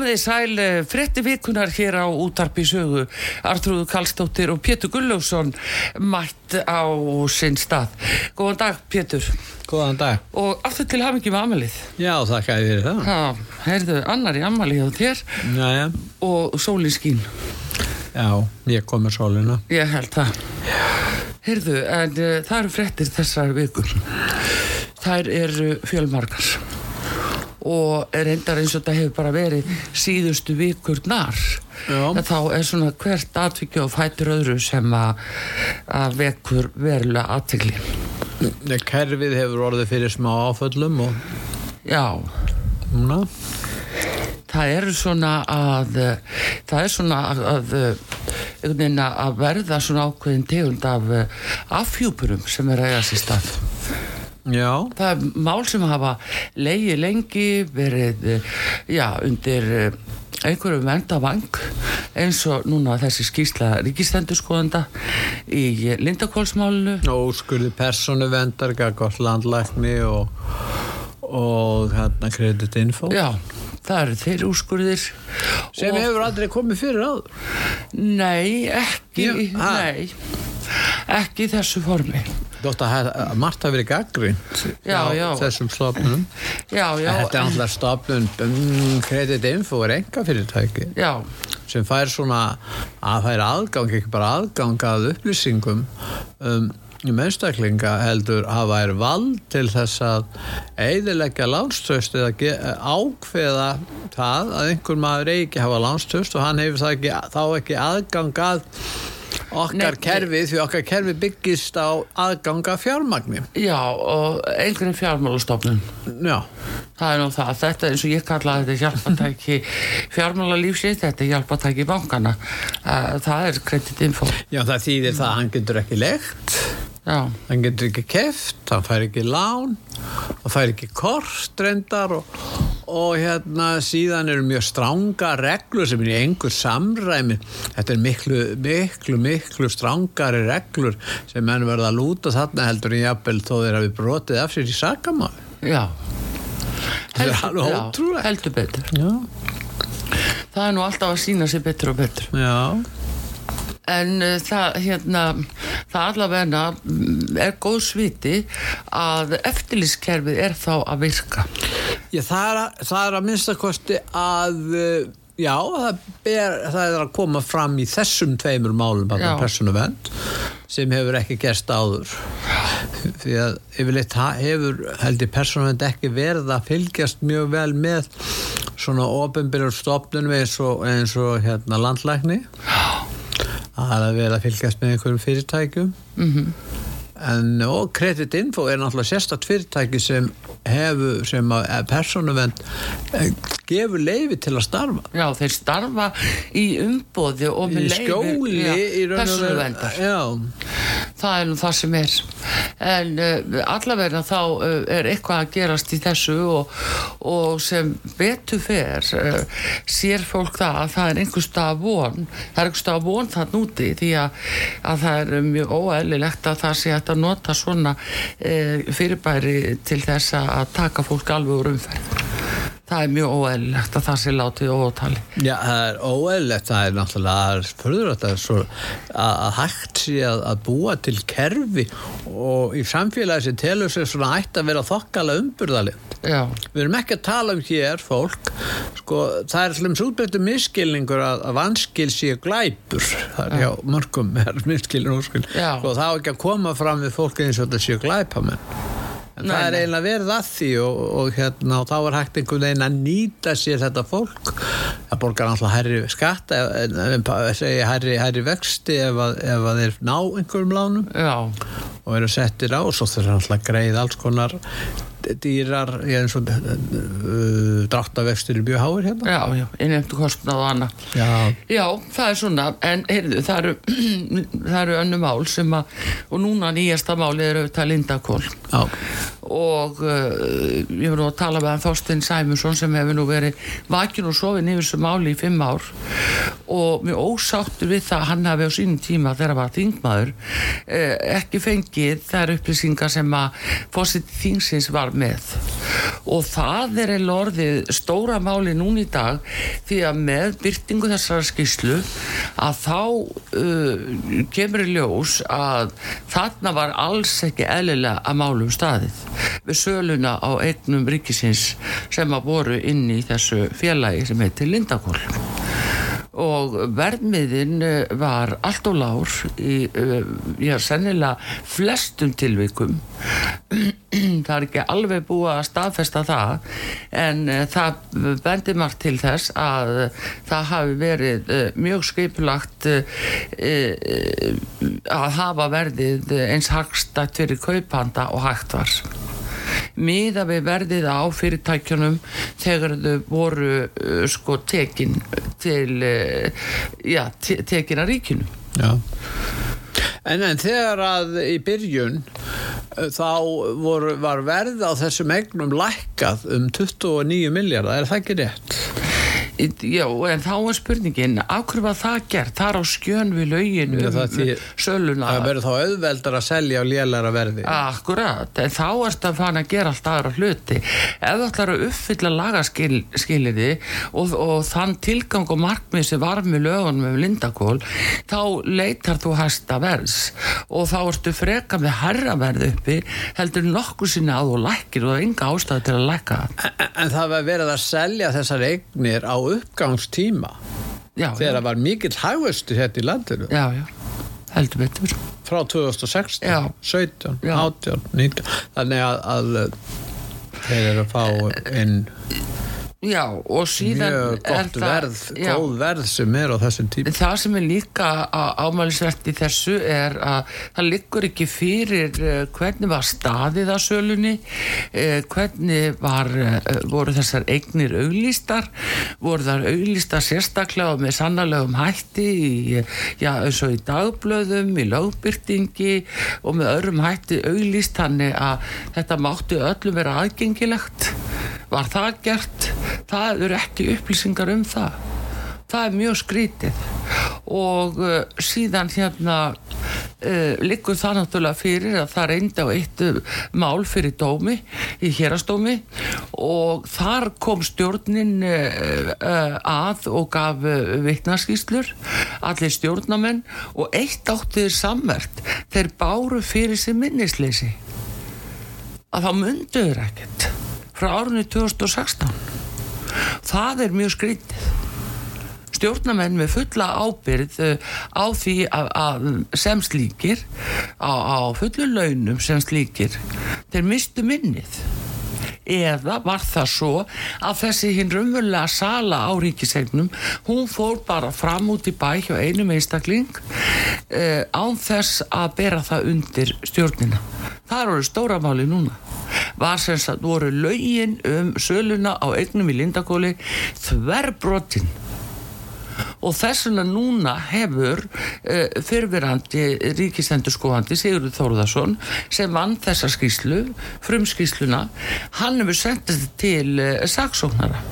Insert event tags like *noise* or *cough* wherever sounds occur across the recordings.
Komið þið sæl eh, frétti vikunar hér á útarpi sögu Artrúðu Kallstóttir og Pétur Gulljófsson mætt á sinn stað. Góðan dag Pétur Góðan dag. og aftur til hafingi með amalið. Já, þakka ég fyrir það. Já, heyrðu annar í amalið á þér Jæja. og sólin skín. Já, ég kom með sólina. Ég held það. Heyrðu, en uh, það eru fréttir þessar vikur. Þær eru fjölmargar og er endar eins og þetta hefur bara verið síðustu vikur nar. Já. Þá er svona hvert atvikið og fætur öðru sem að vekur verulega aðtegli. Kerfið hefur orðið fyrir smá áföllum og Já, núna. það eru svona að það er svona að, að að verða svona ákveðin tegund af eh, afhjúpurum sem er að eiga sér stað. Já, Það er mál sem hafa leiði lengi verið eh, já, undir eh, einhverju vendavang eins og núna þessi skýsla ríkistendurskoðanda í Lindakólsmálinu og skurði personu vendar, gagvart landlækni og, og hérna kreditinfo. Já, það eru þeir úrskurðir Sem og, hefur aldrei komið fyrir áður. Nei, ekki ha? Nei, ekki þessu formi Þótt að hef- margt hafi verið gaggrind þessum stofnunum. Já, já, Þetta er alltaf stofnun, um, kreditinfo er enga fyrirtæki. já, sem fær svona að fær aðgang, ekki bara aðgang að upplýsingum um, um einstaklinga heldur hafa er vald til þess að eidilegja lánstöst eða ákveða það að einhver maður eigi ekki hafa lánstöst og hann hefur það ekki, þá ekki aðgang að okkar Nei, kerfi því okkar kerfi byggist á aðgang að fjármagni. Já og einhverjum fjármálastofnun. Já, Það er nú það, þetta er eins og ég kalla þetta hjálpatæki fjármála lífsins, þetta er hjálpatæki bankana. Það er kreditinfo. já það þýðir það að hann getur ekki legt hann getur ekki keft, hann fær ekki lán og fær ekki kort reyndar og, og hérna síðan eru mjög stránga reglur sem er í einhver samræmi þetta er miklu, miklu, miklu strángari reglur sem menn verða að lúta þarna heldur en jafnvel þó þeir hafi brotið af sér í sakamál já. Þetta er alveg já, ótrúlegt. heldur betur. já, Það er nú alltaf að sína sér betur og betur. já En uh, það, hérna, það allavegna er góð sviti að eftirlýskerfið er þá að virka. Já, það er, að, það er að minnsta kosti að uh, Já, það, ber, það er að koma fram í þessum tveimur málum Já. persónuvend sem hefur ekki gerst áður því að yfirleitt hefur held ég persónuvend ekki verið að fylgjast mjög vel með svona ofinbyrjur stofnunum eins og, eins og hérna landlækni að er verið að fylgjast með einhverjum fyrirtækjum Mhm. en og Credit Info er náttúrulega sérstakt fyrirtæki sem hefur sem að persónuvend gefur leifi til að starfa Já, þeir starfa í umbóði og í með leyfi skjóli í raun og veru persónuverndar. já, Það er nú það sem er. En uh, allavega þá uh, er eitthvað að gerast í þessu og, og sem betur fer uh, sér fólk það að það er einhver stað von, það er einhver stað von það núti því að, að það er mjög óæðilegt að það sé að nota svona fyrirbæri til þess að taka fólk alveg úr umferð. Það er mjög óæðilegt að það sé látið ótali. já, það er óeðlegt það er náttúrulega að það er svo að, að hægt sé að, að búa til kerfi og í samfélagi sem telur sér svona ætti að vera þokkala umburðalið Já, Við erum ekki að tala um hér fólk, sko, það er slumst útbreyttu miskilningur að, að vanskil sé glæpur, það er hjá mörgum er Já. sko, það á ekki að koma fram við fólk eins og þetta sé glæpamenn. En Nei, það er eiginlega verið að því og, og, hérna, og þá er hægt einhvern veginn að nýta sér þetta fólk. Það borgar hærri skatta, en, en, en segja hærri, hærri vexti ef að, ef að þeir ná einhverjum lánum. Já, og eru settir á og svo þeir alltaf greið alls konar dýrar eins og uh, dráttavextir í mjög háir hérna já, já, innheimtu kostnað og annað. Já. Já, það er svona, en heyrðu, það eru, *clears throat* það eru önnu mál sem að, og núna nýjasta máli er auðvitað Lindakól Já. og uh, ég nú að tala með hann Þorstein Sæmundsson sem hefur nú verið vakin og sofin yfir þessu máli í fimm ár og mjög ósáttur við það að hann hafi á sínum tíma þegar hann var þingmaður uh, ekki fengið þær upplýsingar sem að fósitt þingsins var með. Og það er eða orðið stóra máli núna í dag því að með byrtingu þessara skýslu að þá uh, kemur í ljós að þarna var alls ekki eðlilega að málum staðið við söluna á eignum ríkisins sem að voru inn í þessu félagi sem heitir Lindakól og verðmiðin eh, var allt og lár í, eh, já, sennilega flestum tilvikum. *clears throat* Það er ekki alveg búið að staðfesta það en uh, það bendir margt til þess að það hafi verið mjög skipulagt að hafa verðið eins hagstætt fyrir kaupanda og hægt var miða við verðið á fyrirtækjunum þegar þau voru uh, sko tekin til uh, já, te tekin að ríkinu Já. En, en þegar að í byrjun uh, þá voru, var verð á þessum egnum lækkað um 29 miljardar, er það ekki rétt? Já, en þá er spurningin af hverju var það gert? Það er á skjön við Já, um það söluna Það verður þá auðveldar að selja á lélæra verði. Akkurat, en þá erst að fana að gera allt aðra hluti. Ef þú ætlar að uppfylla lagaskiliði og, og þann tilgang og markmið sem var með lögunum um lindakól, þá leitar þú hæsta verðs og þá ertu freka með herra verð uppi heldur nokkuð sinni að þú lækir og það er enga ástæði til að lækka það. En, en það verið að selja þessar eignir á uppgangstíma Já, þegar það var mikill hægustu hérna í landinu já, já, heldur betur. frá 2016, Já. 17, Já. 18, 19 þannig að, að uh, þeir eru að fá inn Já, og síðan mjög gott það- verð, já. góð verð sem er á þessum tíma Það sem er líka ámælisvert í þessu er að það liggur ekki fyrir eh, hvernig var staðið að sölunni, eh, hvernig var, eh, voru þessar eignir auglýstar, voru þar auglýstar sérstaklega og með sannarlegum hætti í, já, eins og í dagblöðum, í lögbyrtingi og með öðrum hætti auglýst þannig að þetta mátti öllum vera aðgengilegt. Var það gert? Það eru ekki upplýsingar um það. Það er mjög skrítið. Og uh, síðan hérna uh, liggur það náttúrulega fyrir að það reyndi á eitt uh, mál fyrir dómi í hérastómi og þar kom stjórnin uh, uh, að og gaf uh, vitnaskýslur allir stjórnamenn og eitt átti þeir samvert. Þeir báru fyrir sig minnisleysi. Að þá mynduður ekkert frá árunni 2016 það er mjög skrítið. Stjórnamenn með fulla ábyrð uh, á því að, að sem slíkir á, á fullu launum sem slíkir þeir mistu minnið eða var það svo að þessi hinn raunverulega sala á ríkisegnum hún fór bara fram út í bæ hjá einum einstakling uh, án þess að bera það undir stjórnina. Það eru stóra máli núna. Var sem sagt voru laugin um söluna á eignum í Lindakóli þverbrotinn og þess vegna núna hefur uh, fyrfirandi ríkisendurskóhandi Sigurður Þórðarsson sem vann þessa skýslu frumskýsluna, hann hefur sendið til uh, saksóknara.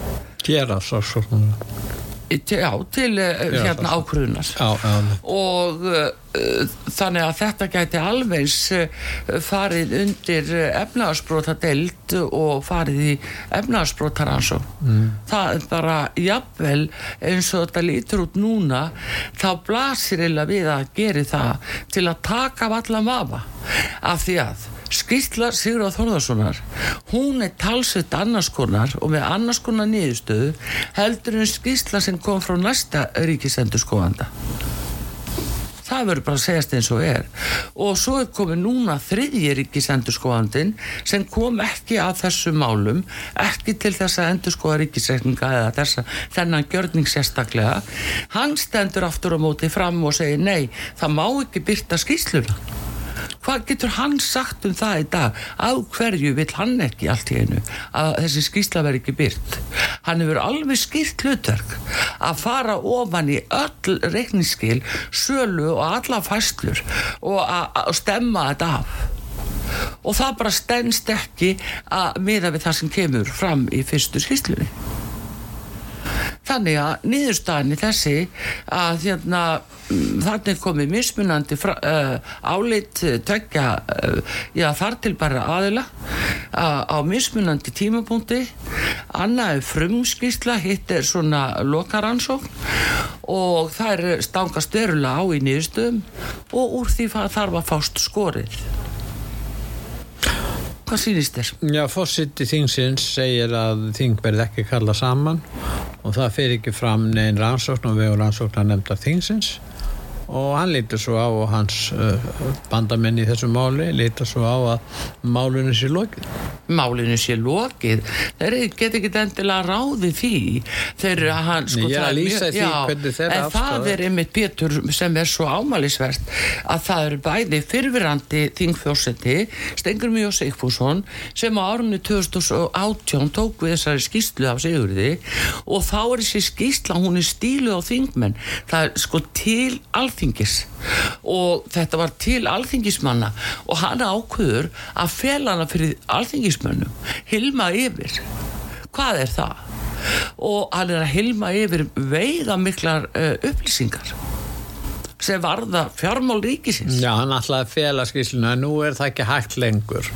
Gera saksóknara Já, til uh, hérna ákvöðunar og uh, þannig að þetta gæti alvegs uh, farið undir efnaðarsbróta deilt og farið í efnaðarsbrótaransó mm. það er bara jafnvel eins og þetta lítur út núna þá blasir eða við að geri það til að taka af allan vafa. Af því að Skýrsla Sigurða Þorðarssonar hún er talsett annarskonar og með annarskonar niðurstöðu heldur en skýrsla sem kom frá næsta ríkisendur skoðanda það verður bara að segjast eins og er. Og svo er komið núna þriðji ríkisendur skoðandin sem kom ekki að þessu málum ekki til þess að endur skoða ríkisreikninga eða þessa, þennan gjörning sérstaklega. Hann stendur aftur á móti fram og segir nei, það má ekki byrta skýrsluna hvað getur hann sagt um það í dag? Á hverju vil hann ekki allt í einu að þessi skýrsla veri ekki byrt hann hefur alveg skýrt hlutverk að fara ofan í öll reikningsskil, sölu og alla fæslur og að stemma þetta af. Og það bara stennst ekki að miða við það sem kemur fram í fyrstu skýrslunni þannig að niðurstaðinni þessi að hérna, mm, þannig komið mismunandi uh, álit tökja uh, já, þar til bara aðila uh, á mismunandi tímapunkti. Annað frumskísla hitt er svona lokaransókn og það er stangast verulega á í niðurstöðum og úr því þarf að fást skorið Hvað sýnist þér? Já, fósitt í þingsins segir að þing verði ekki kalla saman og það fyrir ekki fram neinn rannsókn og við og rannsóknar nefnda þingsins og hann lítur svo á og hans uh, bandamenn í þessu máli lítur svo á að málunum sé lokið. Málunum sé lokið. Þeir get ekki endilega ráði því. Þeir að hann sko það, er, því, já, en það er einmitt Pétur sem er svo ámælisvert að það eru bæði fyrfirandi þingfjósetti Stengur Mjó Sigfússon sem á árunni 2018 tók við þessari skýslu af Sigurði og þá er þessi skýsla hún er stílu á þingmenn. Það er sko til alþjóð alþingis. Og þetta var til alþingismanna og hann ákvöður að fel hana fyrir alþingismönnum hilma yfir. Hvað er það? og hann er að hilma yfir veiða miklar uh, upplýsingar sem varða fjármál ríkisins. Já, hann ætlaði að fela skýrsluna en nú er það ekki hægt lengur.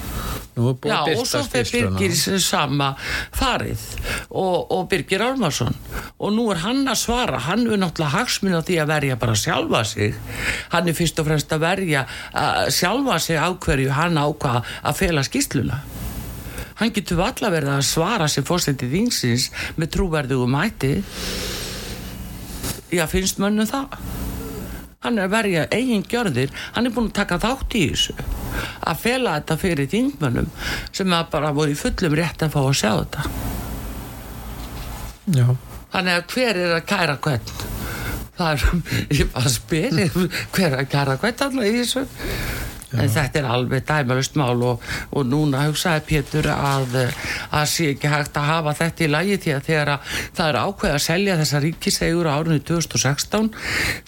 Já, og svo fyrir Birgir sama farið og, og Birgir Álmarsson og nú er hann að svara. Hann er náttúrulega hagsminn á því að verja bara sjálfa sig. Hann er fyrst og fremst að verja að sjálfa sig á hverju hann ákvað að fela skýrsluna. Hann getur allavega verið að svara sem fórstendið vingsins með trúverðugum hætti. Já, finnst mönnum það hann er að verja eigin gjörðir. Hann er búin að taka þátt í þessu. Að fela þetta fyrir þingmönnum sem að bara voru í fullum rétt að fá að sjá þetta. Já. þannig að hver er að kæra hvern? Það er, *laughs* ég bara spyrir hver er að kæra hvern alltaf í þessu en þetta er alveg dæmalust mál og, og núna hugsaði Pétur að að sé ekki hægt að hafa þetta í lagi því að þegar að það er ákveð að selja þessar ríkisegur á árunni 2016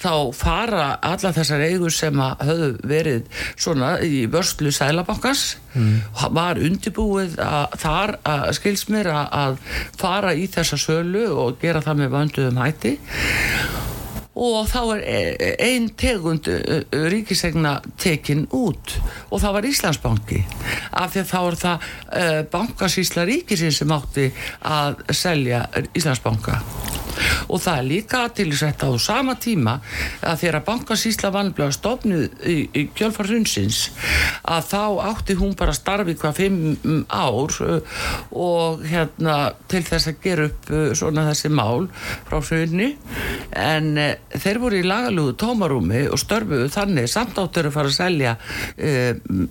þá fara alla þessar eigur sem að höfðu verið svona í vörslu sælabankans mm. var undirbúið að þar að skilsmir að fara í þessa sölu og gera það með vanduðum hætti og þá er e, einn tegund e, e, ríkisegna tekin út. Og það var Íslandsbanki. Af því að þá er það bankasísla ríkisins sem átti að selja Íslandsbanka og það er líka til þess að á sama tíma að þegar bankasísla vannblega stofnuð í, í kjölfarhundsins að þá átti hún bara starfi hvað fimm ár uh, og hérna til þess að gera upp uh, svona þessi mál frá hrunni en uh, þeir voru í lagalugu tómarúmi og störfuðu þannig samt áttur að fara að selja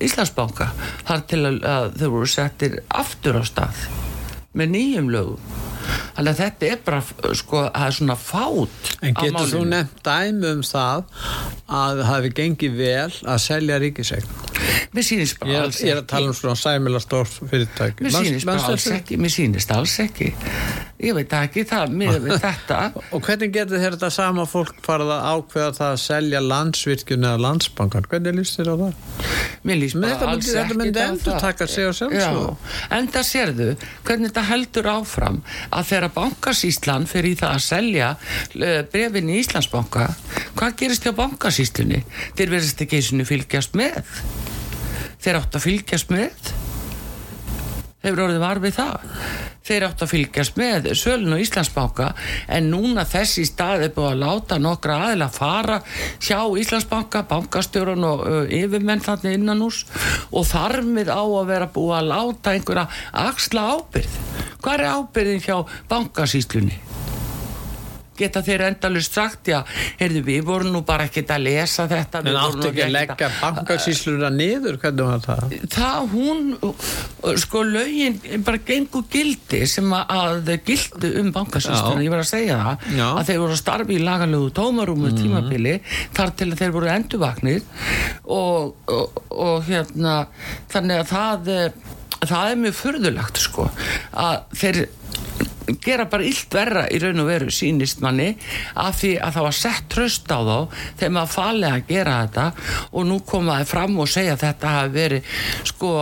Íslandsbanka þar til að þau voru settir aftur á stað með nýjum lögum þannig að þetta er bara sko, það er svona fát En getur þú nefnt dæmi um það að það hefði gengið vel að selja ríkisegn? Mér sýnist bara alls ég er að tala um svona sæmila stór fyrirtæki. Mér sýnist bara alls ekki, mér sýnist alls ekki Ég veit ekki það, mér veit þetta *laughs* Og hvernig getur þetta sama fólk farið að ákveða það að selja landsvirkjun eða landsbankan? Hvernig líst þér á það? Mér Men bara þetta alls myndi- þetta ekki myndi á endur taka sig á sjálfsögðu. Já, En það sérðu hvernig þetta heldur áfram að þegar bankasýslan fyrir í það að selja brefin í Íslandsbanka hvað gerist hjá bankasýslunni? Þeir verðist ekki eins og fylgjast með þeir átt að fylgjast með eru orðið var við það þeir átt að fylgjast með sölun og Íslandsbanka en núna þessi stað er búið að láta nokkra aðila fara hjá Íslandsbanka, bankastjórun og uh, yfirmenn þannig innan hús og þarmið á að vera búið að láta einhverja axla ábyrð hvað er ábyrðin hjá bankasýslunni? Geta þeir endalust sagt já, heyrðu við vorum nú bara ekkert að lesa þetta En áttu ekki að leggja bankasýsluna niður? Hvernig var það? það hún sko lögin bara gengur gildi sem að, gildi um bankasýstunum, Já. ég var að segja það Já. að þeir voru að starfi í lagalegu tómarúmu Mhm. tímabili þar til að þeir voru endurvagnir og, og, og hérna þannig að það er- það er mjög furðulegt sko að þeir gera bara illt verra í raun og veru sínist manni af því að það var sett tröst á þá þegar maður falið að gera þetta og nú komaði fram og segja að þetta hafi verið sko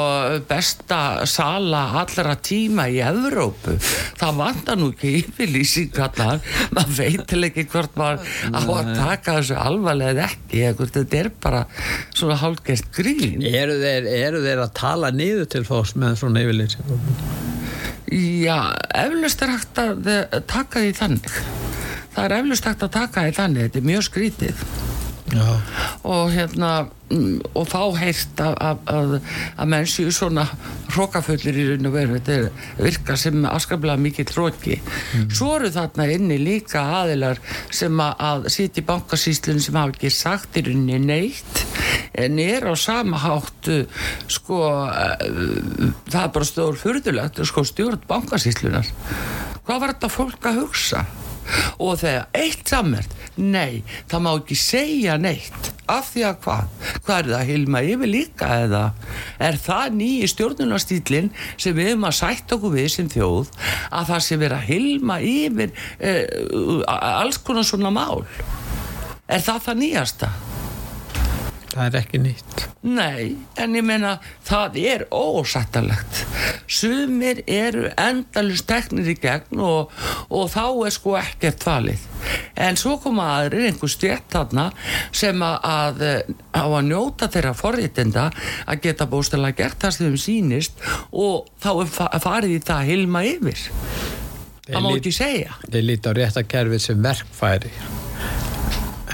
besta sala allra tíma í Evrópu. Það vantar nú ekki yfirlýsing allar maður veit til ekki hvort maður á að taka þessu alvarlega eða ekki hvort þetta er bara svona hálfgert grín. Eru þeir, eru þeir að tala niður til fólks með svona yfirlýsingum? Já, eflust er hægt að eh, taka því þannig. Það er eflust hægt að taka því þannig, þetta er mjög skrítið Já. og hérna mm, og fá heyrt að, menn séu svona hrókafullir í raun og veru, þetta er virka sem afskaplega mikill hróki svo eru þarna inni líka aðilar sem að, í bankasýslunum sem hafa ekki sagt í rauninni neitt en er á sama hátt uh, sko uh, það er bara stór fyrðulegt sko stjórn bankasýslunar hvað var þetta fólk að hugsa? Og þegar eitt samverð nei, það má ekki segja neitt. Af því að hvað? Hvað er það, Hilma yfir líka eða? Er það nýji stjórnunarstýlin sem við höfum að sætt okkur við sem þjóð að það sé vera Hilma yfir eh, alls konar svona mál? Er það það nýjasta? Það er ekki nýtt. Nei, en ég meina það er ósættalegt sumir eru endalust teknir í gegn og, og þá er sko ekkert falið. En svo koma aðrir einhver stjætt þarna sem að, að á að njóta þeirra forréttinda að geta bóstala gert það sem þeim sýnist og þá fa- farið í það að hilma yfir. Það má ekki segja. Þeir líti á réttarkerfið sem verkfæri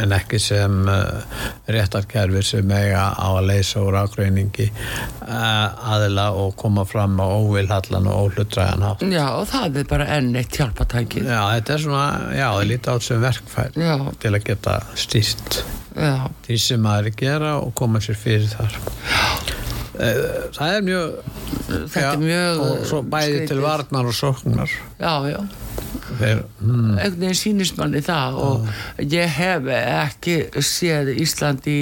en ekki sem uh, réttarkerfið sem eiga á að leysa úr ágreiningi uh, aðila og koma fram á óvilhallan og óhlutræðan hátt. Já, og það er bara enn eitt hjálpatæki Já, þetta er svona, já, þeir líti á þetta sem verkfæri Já, til að geta stýrt já, því sem maður er að gera og koma sér fyrir þar. Eh, Það er mjög, þetta já, er mjög og svo bæði til skrítið. varnar og sóknar. Já, já. Hmm, einhvern veginn sýnist manni það og ég hef ekki séð Ísland í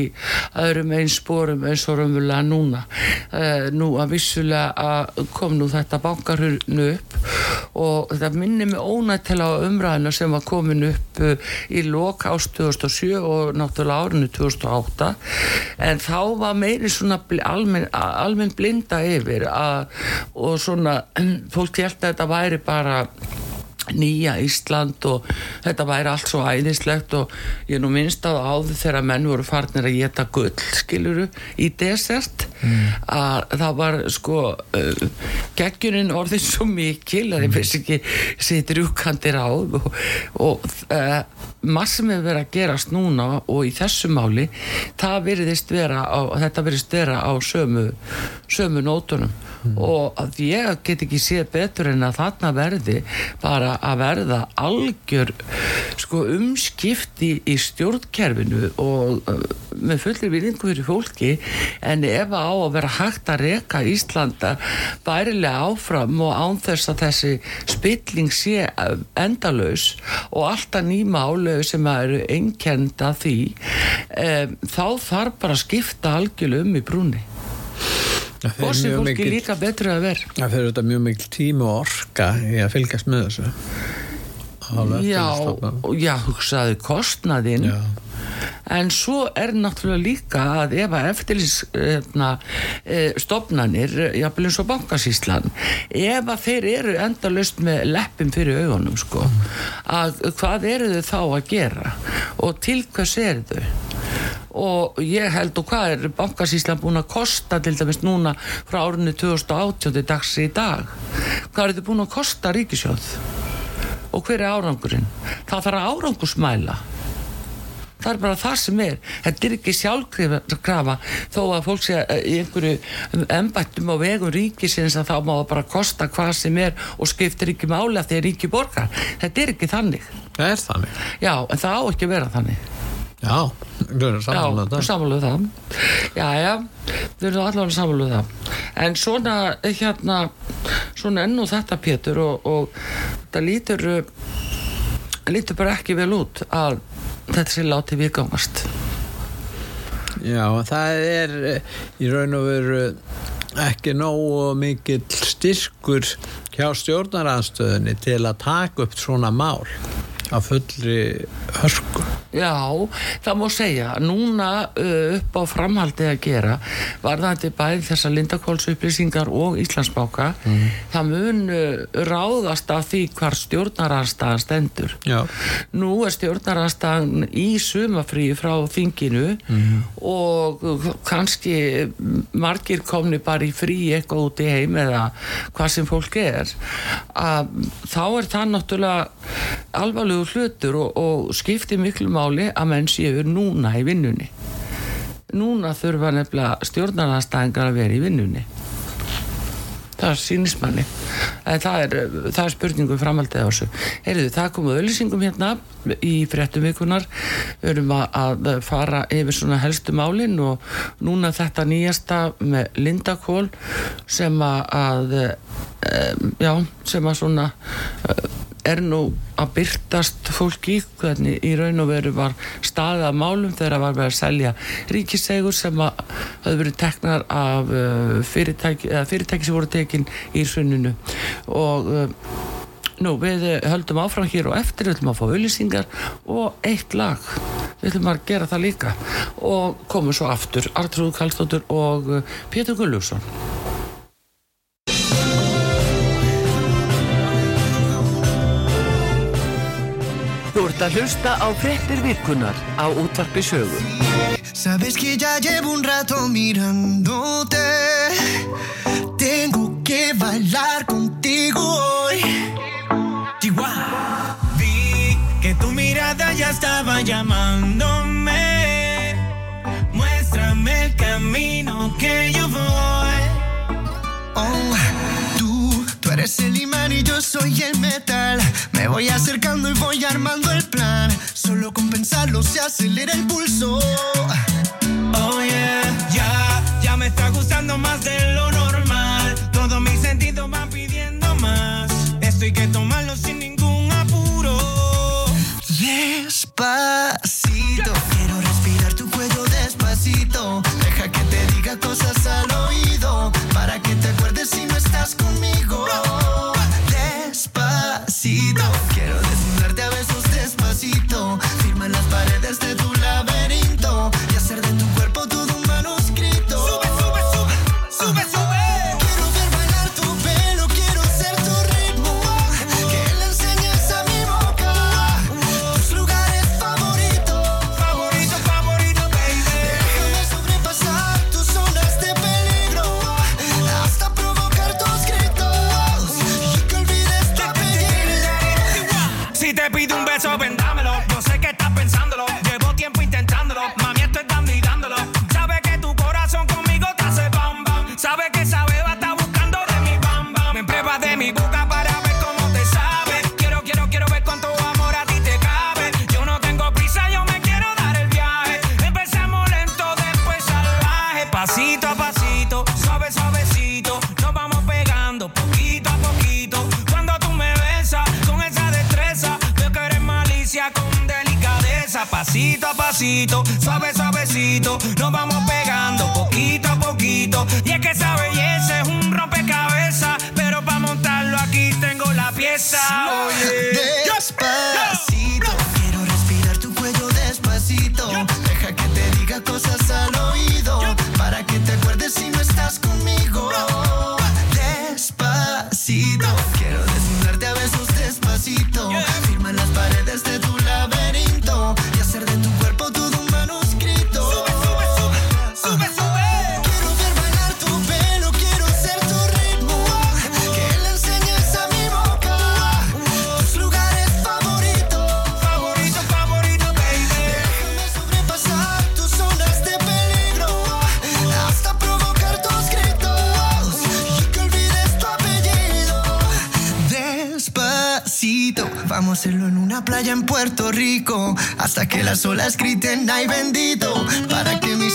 öðrum eins spórum eins og raunverulega núna. Uh, nú að vissulega að kom nú þetta bankarhurnu upp og þetta minnir mig ónættilega á umræðina sem var komin upp uh, í lok ást 2007 og náttúrulega árinu 2008 en þá var meiri svona almenn, almenn blinda yfir að, og svona *clears throat* fólk held að þetta væri bara nýja Ísland og þetta væri allt svo æðislegt og ég nú minnst á áður þegar menn voru farnir að geta gull skiluru í desert mm. að það var sko uh, geggjurinn orðin svo mikil að ég veist ekki setur úkandir á og, og uh, massum hefur verið að gerast núna og í þessu máli það veriðist vera á, þetta veriðist vera á sömu sömu nótunum mm. og að ég get ekki séð betur en að þarna verði bara að verða algjör sko umskipti í stjórnkerfinu og uh, með fullir viðingu fyrir fólki en ef á að vera hægt að reka Íslanda bærilega áfram og ánþess að þessi spilling sé endalös og alltaf nýma álögu sem eru einkenda því um, þá þarf bara að skipta algjörlega um í brúni og sem fólki mikil, líka betur að vera. Það fyrir þetta mjög mikil tíma og orka í að fylgjast með þessu. Já, já, hugsaðu kostnaðinn. Já. En svo er náttúrulega líka að ef að eftirlýstofnanir eh, jafnvel eins og bankasíslan ef að þeir eru endalust með leppum fyrir augunum sko, að hvað eru þau þá að gera og til hvers eru þau? Og ég held og hvað er bankasíslan búin að kosta til dæmis núna frá árunni 2018 dags í dag? Hvað er þið búin að kosta ríkisjóð og hver er árangurinn? Það þarf að árangursmæla það er bara það sem er þetta er ekki sjálfkrafa þó að fólk sé eh, í einhverju embættum á vegum ríkisins að þá má það bara kosta hvað sem er og skiptir ekki máli að er ríki borgar þetta er ekki þannig það er þannig já en það á ekki að vera þannig Já, við erum samanluð það. Já, samanluð það. Já, já, við erum allavega samanluð það. En svona, hérna, svona enn og þetta Pétur og, og það lítur, lítur bara ekki vel út að þetta sé látið viðgangast. Já, það er í raun og veru ekki nógu mikill styrkur hjá stjórnaranstöðinni til að taka upp svona mál af fullri hörsku Já, það má segja núna uh, upp á framhaldi að gera var það til bæð þessar Lindakólsupplýsingar og Íslandsbáka mm. það mun uh, ráðast af því hvar stjórnararstaðan stendur Já. nú er stjórnararstaðan í sumafríi frá þinginu mm. og kannski margir komni bara í frí eitthvað út í heim eða hvað sem fólk er að þá er það náttúrulega alvarlegu hlutur og, og skiptir miklu máli að menn séu núna í vinnunni. Núna þurfa nefnilega stjórnarnarstæðingar að vera í vinnunni. Það sýnist manni. En það er, það er spurningum framhaldið á þessu. Heyriðu, það komuð öllisingum hérna í fréttum vikunar við erum að fara yfir svona helstu málinn og núna þetta nýjasta með Lindakól sem að já, sem að svona er nú að byrtast fólki hvernig í raun og veru var staðið af málum þegar það var verið að selja ríkisegur sem að hafa verið teknar af uh, fyrirtæki, fyrirtæki sem voru tekin í sunnunu og uh, nú við höldum áfram hér og eftir við höldum að fá auðlýsingar og eitt lag. Við höldum að gera það líka. Og komum svo aftur Artrúð Kallstóttur og uh, Pétur Gullússon ert að hlusta á frettir virkunar á útvarpi sögu. Sabes que ya llevo un rato mirándote. Tengo que bailar contigo hoy. Chihuahua Vi que tu mirada ya estaba llamándome eres el imán y yo soy el metal me voy acercando y voy armando el plan. Solo con pensarlo se acelera el pulso. Oh yeah, ya, ya me está gustando más de lo normal. Todos mis sentidos van pidiendo más. Esto hay que tomarlo sin ningún apuro. Despacito, quiero respirar tu cuello despacito. Deja que te diga cosas en Puerto Rico hasta que las olas griten ay bendito para que mi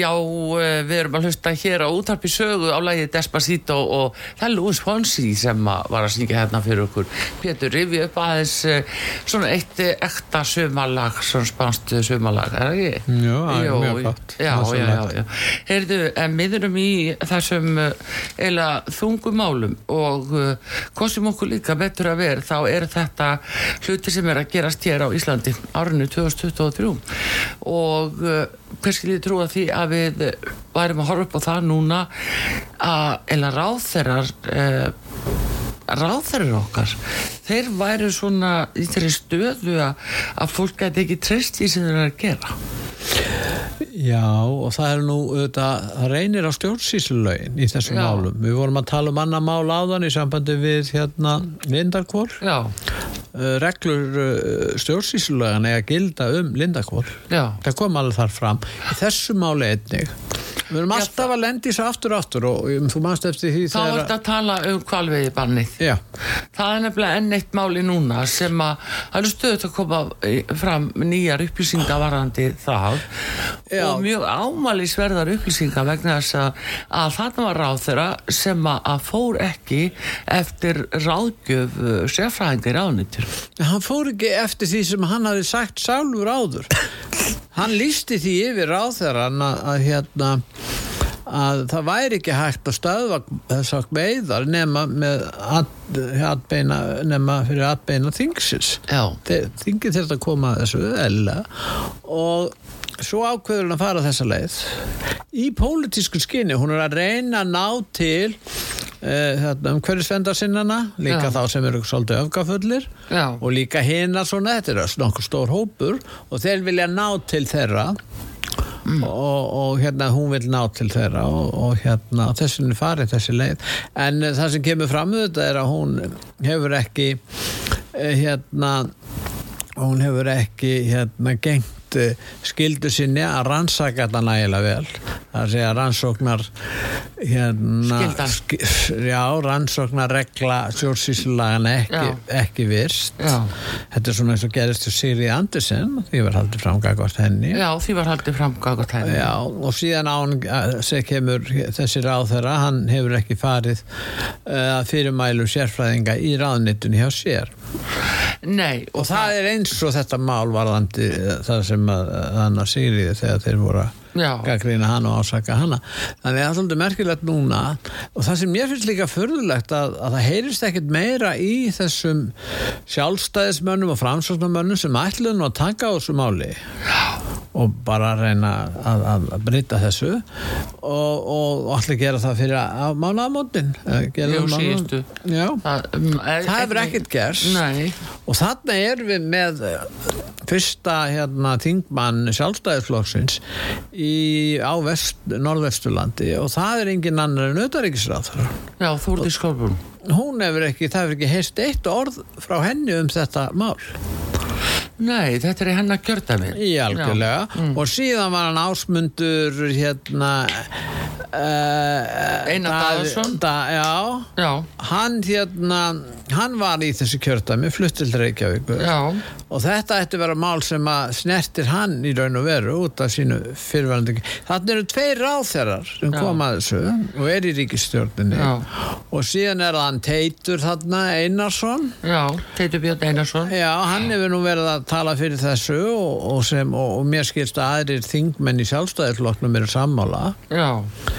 Já, eh, við erum að hlusta hér á útarpi sögu á lagið Despacito og það er Louis Fonsi sem var að syngja hérna fyrir okkur. Pétur, rifi upp aðeins eh, svona eitt eh, ekta sumalag, svona spánst sumalag, er það ekki? Jú, það er mjög gott. Já, já, já, já. Heyrðu, við erum í þessum eiginlega þungumálum og sem okkur líka betur að vera, þá er þetta hluti sem er að gerast hér á Íslandi árinu 2023 og hvers skil ég trúa því að við værum að horfa upp á það núna að eða ráðherrar uh, ráðherrar okkar þeir væru svona í þeirri stöðu að, að fólk gæti ekki treyst í sem þeir eru að gera Já, og það er nú auðvitað, það reynir á stjórnsýslulögin í þessum Já. málum. Við vorum að tala um annar mál áðan í sambandi við hérna Lindarkvól. Já, Uh, reglur uh, stjórnsýslulögin eiga að gilda um Lindarkvól. já Það kom alveg þar fram. Í þessu máli einnig. Við erum Já, alltaf að lendi svo aftur og aftur og um, þú manst eftir því Þá er þetta að tala um kvalveiði bannið. Já, Það er nefnilega enn eitt máli núna sem að það eru stöðut að koma eh, fram nýjar upplýsingavarandi það Já. og mjög ámælisverðar upplýsingar vegna þess að, að þarna var ráð þeirra sem að, fór ekki eftir ráðgjöf uh, sérfræðingar ráðnýttur. En hann fór ekki eftir því sem hann hafi sagt sjálfur áður. Hann lísti því yfir á þeirra að, að hérna að það væri ekki hægt að stöðva þessar veiðar nema með at, atbeina, nema fyrir atbeina þingsins. Já. Þe- Þingið þurft að koma þessu eðla og svo ákveður hann að fara þessa leið í pólitísku skinni, hún er að reyna að ná til uh, umhverfisvendar sinnana líka Já. þá sem eru svolítið öfgafullir Já. og líka hina svona, þetta er nokkuð stór hópur og þeir vilja ná til þeirra Mm. og, og hérna hún vil ná til þeirra og, og hérna þessi er farið þessi leið en eh, það sem kemur fram þetta er að hún hefur ekki eh, hérna hún hefur ekki hérna gengt eh, skildu sinni að rannsaka þetta nægilega vel. Það er að rannsóknar hérna sk- já, rannsóknar regla stjórnsýslulagana ekki, ekki virst. Já. þetta er svona eins og gerist til Siri Andersen því var haldið framgagvart henni. Já, því var haldið framgátt henni. Já, og síðan án sem kemur þessi ráðherra, hann hefur ekki farið uh, að fyrirmælu sérfræðinga í ráðnittun hjá sér. Nei, og það er eins og þetta mál varðandi eh, það sem að hann að Sigriði þegar þeir voru að. Gaggrina hann og ásaka hana. Þannig að það er svolítið merkilegt núna. Og það sem mér finnst líka förðulegt að, að það heyrist ekkit meira í þessum sjálfstæðismönnum og framsóknarmönnum sem ætluðu nú að taka á þessu máli. Og bara reyna að, að, breyta þessu. Og, allir gera það fyrir að síðustu. Já, Það, um, er- það hefur ekkert gerst. Nei, og þarna erum við með fyrsta hérna, þingmann sjálfstæðisflokksins í, á vest, norðvesturlandi og það er engin annar en auðaríkisráð já, Þúrdi Skorbrún. hún hefur ekki, það hefur ekki heist eitt orð frá henni um þetta mál. Nei, þetta er í hennar kjördæmi. í algjörlega. Og síðan var hann ásmundur hérna uh, Einar Daðason. da, já, Já, hann hérna hann var í þessu kjördæmi fluttil til Reykjavíkur. Já, og þetta ætti að vera mál sem að snertir hann í raun og veru út af sínu fyrirvæðandi þannig eru tveir ráþerar sem koma að þessu og er í ríkistjórninni Já. og síðan er hann Teitur þarna Einarsson. Já, Teitur Björn Einarsson. Já, hann hefur nú verið að tala fyrir þessu og, og, sem, og, og mér skilst að aðrir þingmenn í sjálfstæðisflokknum eru sammála. Já,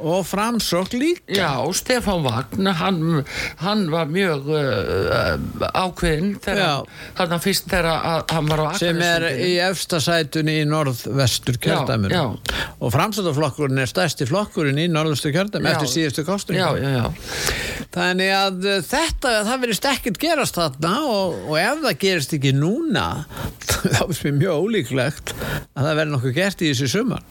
og framsókn líka. já, og Stefán Vagn, hann, hann var mjög uh, ákveðin Já. þegar, hann fyrst þegar hann var á sem er í efsta sætunni í norðvestur kjördæminu já. og framsóknarflokkurinn er stærsti flokkurinn í norðvestur kjördæmi Já. eftir síðustu Já, kostningu já, já. þannig að uh, þetta, það verðist ekkert gerast þarna og, og ef það gerist ekki núna *laughs* þá finnst mér mjög ólíklegt að það verði nokkuð gert í þessu sumar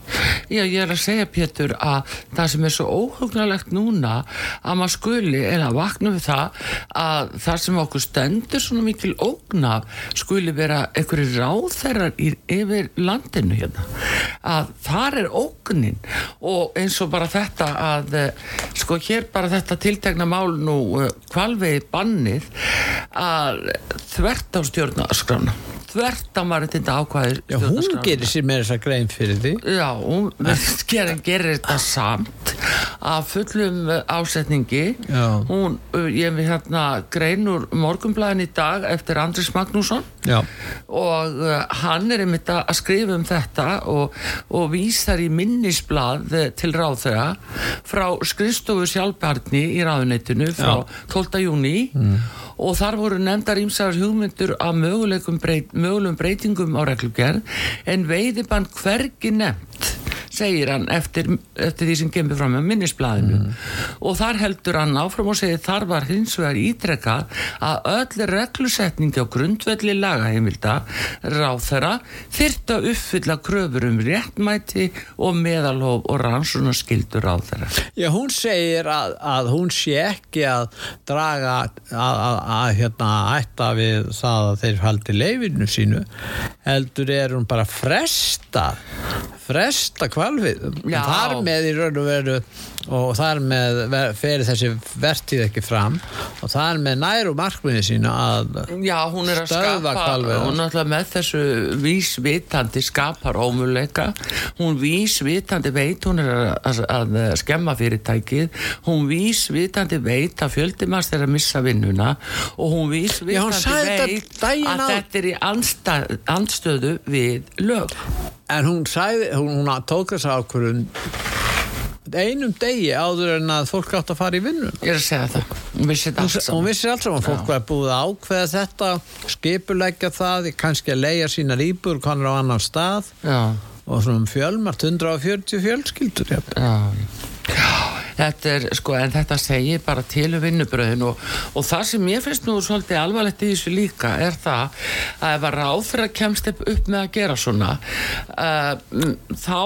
Já, ég er að segja Pétur að það sem er svo óhugnalegt núna að maður skuli er að vakna við það að það sem okkur stendur svona mikil ógnaf skuli vera einhverju ráðherrar yfir landinu hérna. Að þar er ógnin og eins og bara þetta að eh, sko hér bara þetta tiltekna mál nú kvalvegi bannið að þvert á stjórnaskrána þvert maður þetta ákvæðir Já, hún gerir sér með þessa grein fyrir því. Já, hún gerir, gerir þetta samt. Af fullum ásetningi. Já. hún, uh, ég við hérna grein úr morgunblæðin í dag eftir Andris Magnússon. Já, og uh, hann er einmitt að skrifa um þetta og, og vísar í minnisblað uh, til ráðherra frá skrifstofu sjálfbarni í ráðuneytinu frá 12. júni og þar voru nefndar ímsar hugmyndur af mögulegum breytingum á reglugerð en veiðibann hvergi nefnt segir hann eftir, eftir því sem kemur fram með minnisblæðinu og þar heldur hann áfram og segir þar var hins vegar ítrekkað að öll reglusetningi á grundvelli lagaheimilda ráþera þyrft að uppfylla kröfur um réttmæti og meðalhof og rannsónaskildur ráþera Já hún segir að, að hún sé ekki að draga að, að, að hérna ætta við það að þeir haldi leifinu sínu heldur er hún bara fresta fresta kvalvið Já. þar með í raun og veru og þar með fer þessi vertíð ekki fram og þar með næru markminni sína að Já, hún er að skapa hún er alltaf með þessu vísvitandi skapar ómuleika hún vísvitandi veit hún er að, að, að skemma fyrirtækið. Hún vísvitandi veit að fjöldimanns er að missa vinnuna og hún Já, hún vísvitandi sagði þetta veit að á- þetta er í andstöðu við lög en hún sagði, hún, hún tók þess ákvörðun einum degi áður en að fólk átt að fara í vinnu. Ég er að segja það. Hún vissi þetta Hún, allt hún saman. vissi allt saman, fólk var búið að ákveða þetta, skipuleggja það, kannski að leia sínar íbúr, konar á annan stað. Já, og svona um fjölmart, 140 fjölskyldur. Já, já Þetta er, sko, en þetta segir bara til um vinnubröðin og, og það sem ég finnst nú svolítið alvarlegt í þessu líka er það að ef að ráðfyrir kemst upp með að gera svona uh, þá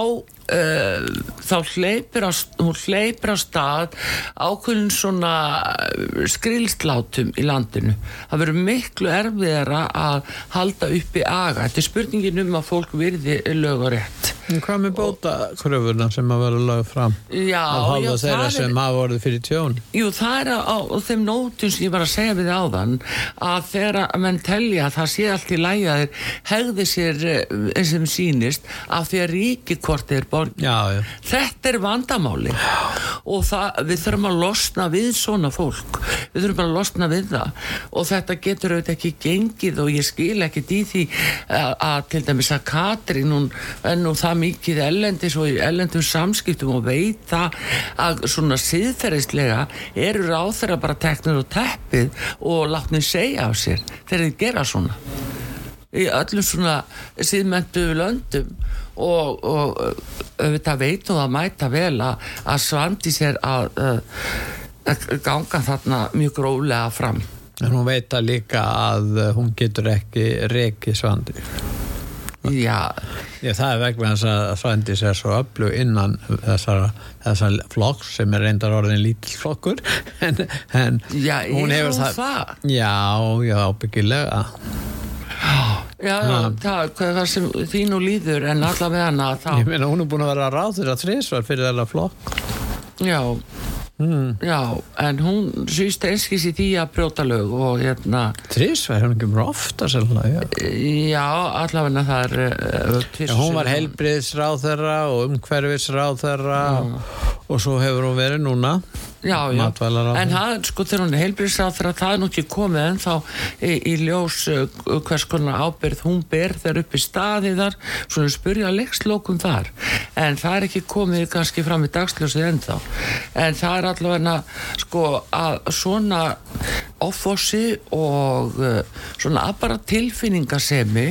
uh, þá hleypir á, hún hleypir á stað ákveðin svona uh, skrilslátum í landinu. Það verður miklu erfiðara að halda upp í aga. Þetta er spurningin um að fólk virði lög og rétt. En hvað með bóta kröfuna sem að vera lögð fram? Já, já, það er- sem hafa orðið fyrir tjón? Jú, það er á, á þeim nótum sem ég var að segja við áðan að þegar að menn telja að það sé allt í lægi að þeir hegði sér eh, eins sem sýnist af því að ríkikortið er borgin. Já, já. Þetta er vandamáli og það, við þurfum að losna við svona fólk. Við þurfum að losna við það og þetta getur auðvitað ekki gengið og ég skil ekkit í því að, að til dæmis að Katrín hún nú það mikið ellendis og ellendum samskiptum og veit það að svona siðferðislega eru ráþæra bara teknur og teppið og látnið segja af sér þegar þið gera svona í öllum svona síðmentu löndum og, og auðvitað veit og það mæta vel að, að svandi sér að, að ganga þarna mjög gróflega fram. En hún veit að líka að uh, hún getur ekki reki svandi. já, Já, það er vegna þess að Svandís er svo öllu innan þessar, þessar flokks sem er reyndar orðin lítill flokkur. *laughs* En, en Já, hún hefur hún það? Já, já, byggilega Já, já, það, hvað það sem þín og líður en allavega hana Ég þá, meina hún er búin að vera ráð þeirra þrísvar fyrir þeirra flokk. já, Mm. já, en hún sýst einskis í því að brjóta lög og hérna, Þrísvar, hún kemur ofta sérlega, já. já, allavega það er uh, Já, hún var heilbriðsráð þeirra og umhverfisráð þeirra og svo hefur hún verið núna. Já, já, en það, sko, þegar hún er heilbriðsráð þegar það er nú ekki komið en þá í, í ljós uh, hvers konar ábyrð hún ber þegar upp í staði þar. Svona spurja leikslokum þar. En það er ekki komið kannski fram í dagsljósið ennþá. En það er allavega sko að svona offossi og uh, svona bara tilfinningasemi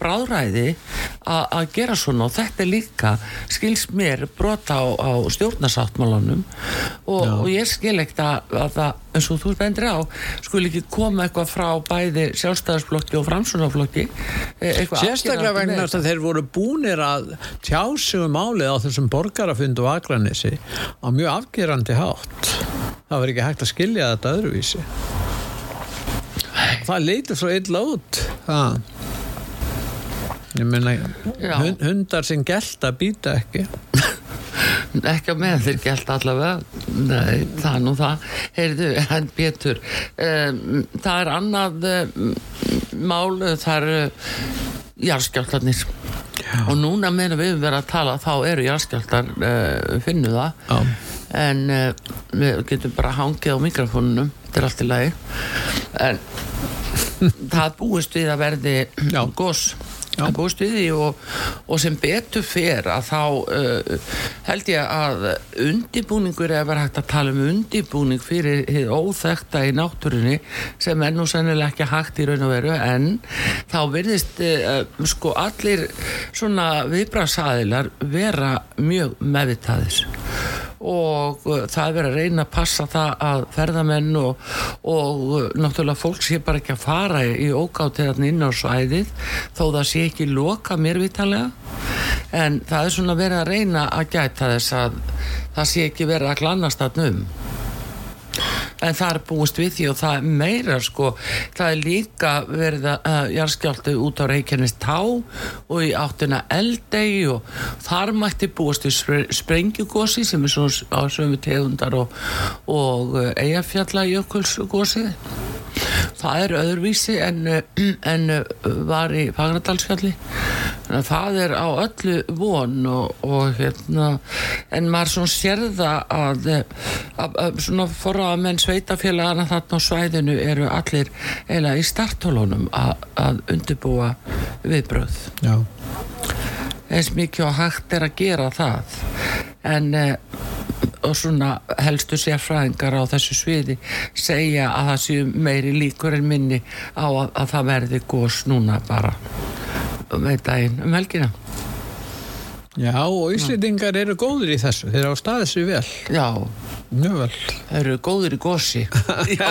bráðræði að gera svona og þetta er líka skils mér brota á, á stjórnarsáttmálanum og, og ég skil ekkert að, að það eins og þú bendir á skul ekki koma eitthvað frá bæði sjálfstæðarsflokki og framsunarflokki eitthvað Sérstaklega vegna þess að þeir voru búnir að tjá sig um málið á þessum borgarafundu á Akranissi á mjög afgerandi hátt. Það var ekki hægt að skilja þetta öðruvísi. Það leitur svo illa út. Það. Ég meina, Já. hund, hundar sem gelta býta ekki. ekki á meðan þeir gælt allavega Nei, það er nú það heyrðu, en Pétur um, það er annað um, mál, það er uh, jarðskjáltarnir og núna meðan við verið að tala þá eru jarðskjáltar, uh, finnu það Já. en uh, við getum bara hangið á mikrofónunum þetta er allt í lagi en það búist við að verði Já. Já. að búist við því og, og sem betur fer að þá uh, held ég að undibúningur er verið hægt að tala um undibúning fyrir hið óþekta í náttúrunni sem er nú sennilega ekki hægt í raun og veru en þá virðist uh, sko allir svona viðbrasaðilar vera mjög meðvitaðir og uh, það er verið að reyna að passa það að ferðamenn og, og uh, náttúrulega fólk sé bara ekki að fara í ógáttiðarni inn á svæðið þó það sé ekki loka mér vitalega en það er svona verið að reyna að gæta þess að það sé ekki verið að glannast að um. En það er búist við því og það er meira sko, það er líka verið að uh, jarðskjáltu út á Reykjanes tá og í áttina eldegi og þar mætti búist við spre- sprengjugosi sem er svona á sömu tegundar og, og uh, eigafjalla jökulsgosi það er öðruvísi en, uh, en uh, var í Fagradalsfjalli. Það er á öllu von og, og hérna en maður svona sérða að, að, að svona forraða menn sveitafélagana þarna á svæðinu eru allir eiginlega í startólunum að, að undirbúa viðbröð Já. eins mikið og hægt er að gera það. En eh, svona helstu sérfræðingar á þessu sviði segja að það séu meiri líkur en minni á að, að það verði gós núna bara með daginn um helgina Já, og Íslendingar eru góðir í þessu. Þeir eru á staðið sér vel. já, Mjög vel. það eru góðir í gósi *laughs* já,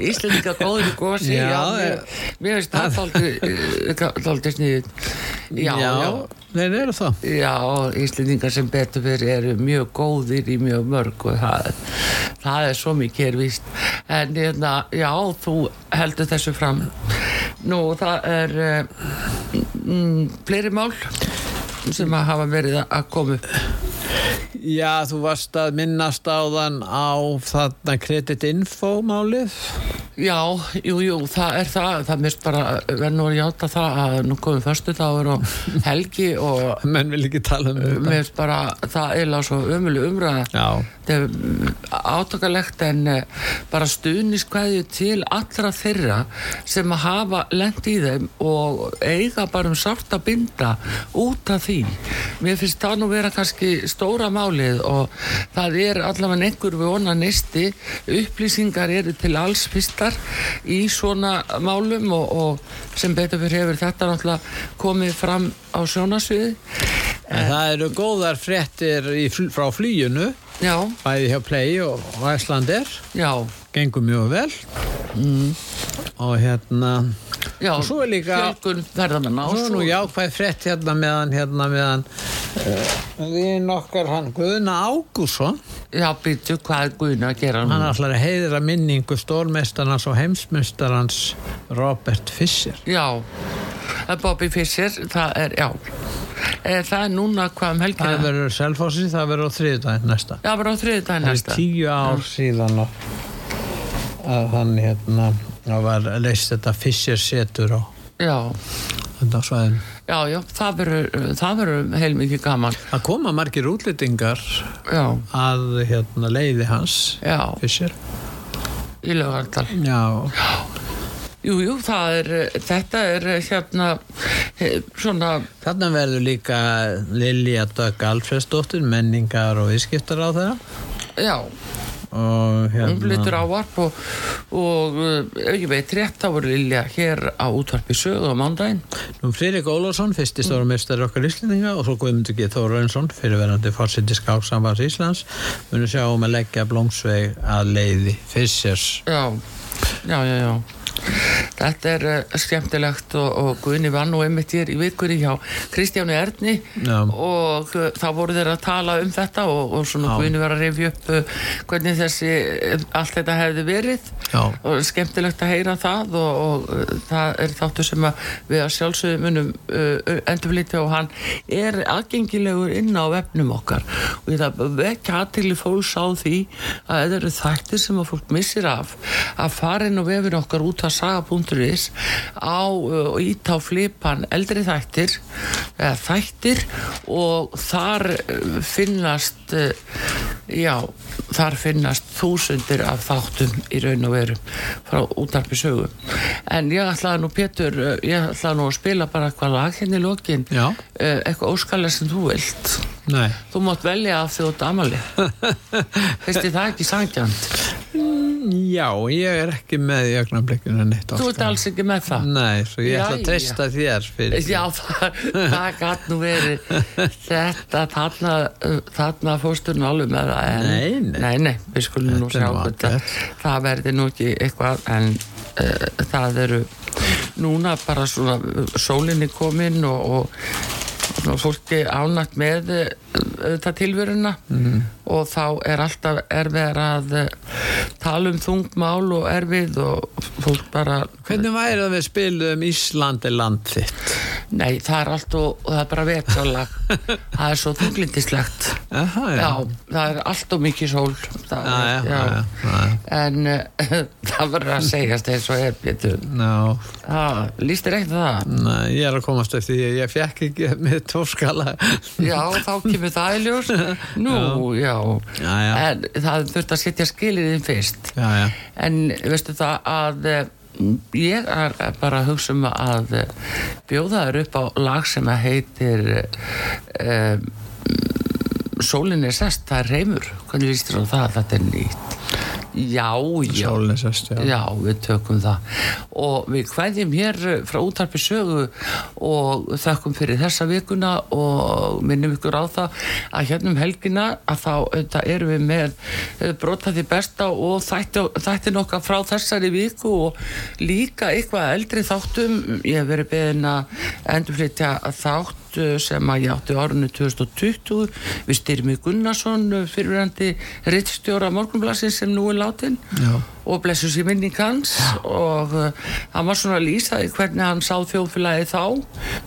Íslendinga góðir í gósi já, Já, mér, veist það þáldi sniðið já, já, þeir eru það. Já, Íslendingar sem betur fyrir eru mjög góðir í mjög mörg og það, það er svo mikið er víst. En hérna, já, þú heldur þessu fram. Nú, það er uh, mm, fleiri mál sem að hafa verið að koma upp. Já, þú varst að minnast á þann á þarna kreditinfo málið. Já, jú, jú, það er það, það mist bara, verður nú að játa það að nú komum förstu dagur og *laughs* helgi og Menn vil ekki tala um þetta. finnst bara, það er eiginlega svo ömuleg umræða. Já. Mm, átakalegt en eh, bara stuðniskvæðju til allra þeirra sem að hafa lent í þeim og eiga bara um sárt að binda út af því. Mér finnst það nú vera kannski stóra málið og það er allavega einhver vona neisti. Upplýsingar eru til alls fyrstar í svona málum og, og sem betur fyrir hefur þetta náttúrulega komið fram á sjónasviði En það eru góðar fl- frá flýjunu, já, bæði hjá Play og, Æslander. já, Gengur mjög vel. Og hérna, já Og svo er líka- fjölgun ferðamenn svo er nú jákvæð frétt hérna meðan, hérna meðan, uh, við nokkar hann Guðna Ágússon. Já, býttu, hvað er Guðna að gera Hann nú? ætlar að heiðra minningu stórmestarans og heimsmeistarans Robert Fischer. Já, Það er Bobby Fischer, það er, já e, Það er núna hvað um Það helgina verður selfossi, það verður á þriðdæðin næsta. Já, bara á þriði daginn Það er næsta tíu ár síðan að hann hérna, það var leist þetta Fischer setur á Já, þetta svæðin. já, já, það verður heilmikið gaman. Það koma margir útlýtingar Já, að hérna, leiði hans, já, Fischer. í lögardal Já, Jú, jú, það er, þetta er hérna svona, þarna verður líka Lilja Dögg Alfredsdóttir, menningar og viðskiptar á þeirra. já Og hún flyttur hérna, ávarp og, og veit rétt þá voru Lilja hér á útvarpi sögu á mándaginn nú Fririk Ólafsson, fyrsti stórumistari okkar Íslendinga og svo Guðmundur G. Þóraunsson, fyrirverandi fórseti Skáksambands Íslands, munum sjá um að leggja blómsveig að leiði Fischers. Já, já, já, já. Þetta er uh, skemmtilegt og, og Guðni var nú einmitt hér í vikunni hjá Kristjáni Erni Já. og uh, þá voru þeir að tala um þetta og, og svona Já. Guðni var að rifja upp uh, hvernig þessi, allt þetta hefði verið Já. og skemmtilegt að heyra það og, og það er þáttu sem að við að sjálfsögum munum endurflýta og hann er aðgengilegur inn á vefnum okkar og ég það vekja aðtili fólks á því að það eru þættir sem að fólk missir af að fara inn á vefin okkar út að saga.is á uh, og ít á flipan eldri þættir eða þættir og þar uh, finnast uh, já, þar finnast þúsundir af þáttum í raun og veru frá útarpi sögu. En ég ætlaði nú Pétur uh, ég ætlaði nú að spila bara eitthvað lag hérna í lokin. Uh, eitthvað óskalega sem þú vilt. Nei. þú mátt velja af því út amali *laughs* finnst þið það ekki sangjant Já, ég er ekki með í ögnablikinu neitt þú ert alls ekki með það? Nei, svo ég ætla að treysta þér fyrir. Já, það, það nú verið. *laughs* Þetta, þarna, þarna fórstu nú alveg með það en, Nei, nei. nei, nei, við skulum nú sjá þetta það verði nú ekki eitthvað en uh, það eru núna bara svona sólinni komin og, og og fólki ánætt með þetta tilveruna Mhm. og þá er alltaf erfið að uh, tala um þungmál og erfið og fólk bara Hvernig væri það við spilum Ísland er land þitt? Nei, það er allt og, og það er bara vetralag *laughs* það er svo þunglindislegt. Já. það er allt og mikið sól. Það Já, er, já, já, en uh, *laughs* það verður að segjast eins og er betur Ná, það, líst þér ekkert það? nei, ég er að komast eftir því að ég fekk ekki með tóskala *laughs* Já, þá kemur það í ljós. Nú, já. En það þurft að setja skiliðin fyrst. En veistu það að eh, ég er bara að hugsa um að eh, bjóða þér upp á lag sem heitir um, Sólin er sest, það er reymur. Hvernig líst þér á það, þetta er nýtt. Já, já. Sólinn sest, já. Já, við tökum það. Og við hvæðjum hér frá útarpi sögu og þakkum fyrir þessa vikuna og minnum ykkur á það að hérna um helgina að þá erum við með eh, brota því besta og þætti, þættin okkar frá þessari viku og líka eitthvað eldri þáttum. Ég hef verið beðin að endurflytja þátt eh, sem að ég átti árunni 2020 við styrmi Gunnarsson fyrirverandi rittstjóra morgunblassin sem nú er látin Já. Og blessu sér minning hans. Og uh, hann var svona að lýsa því hvernig hann sá þjóðfélagi þá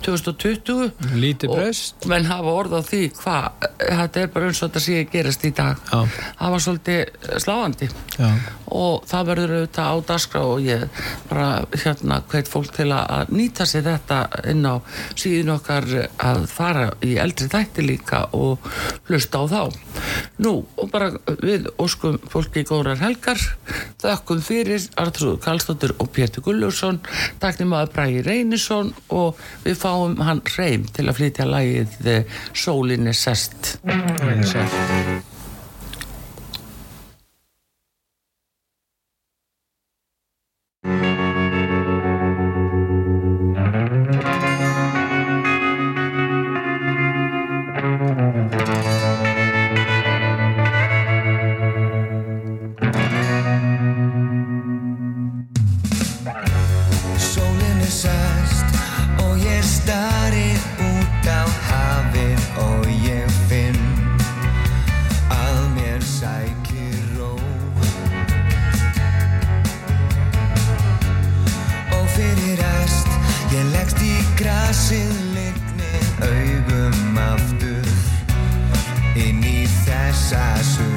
2020 Lítið Og breyst. menn hafa orð á því hvað, þetta er bara eins og þetta sé að gerast í dag. Já. það var svolítið sláandi. Já. og það verður auðvitað á dagskrá og ég bara hérna hveit fólk til að- að nýta sér þetta inn á síðan okkar að fara í eldri þætti líka og hlusta á þá. Nú og bara við óskum fólki góðrar helgar þökkum fyrir Artrúð Karlsdóttir og Pétur Gulljórsson taknum að Bræði Reynisson og við fáum hann reym til að flytja lagið eh, Sólin er sest inn í þessa suma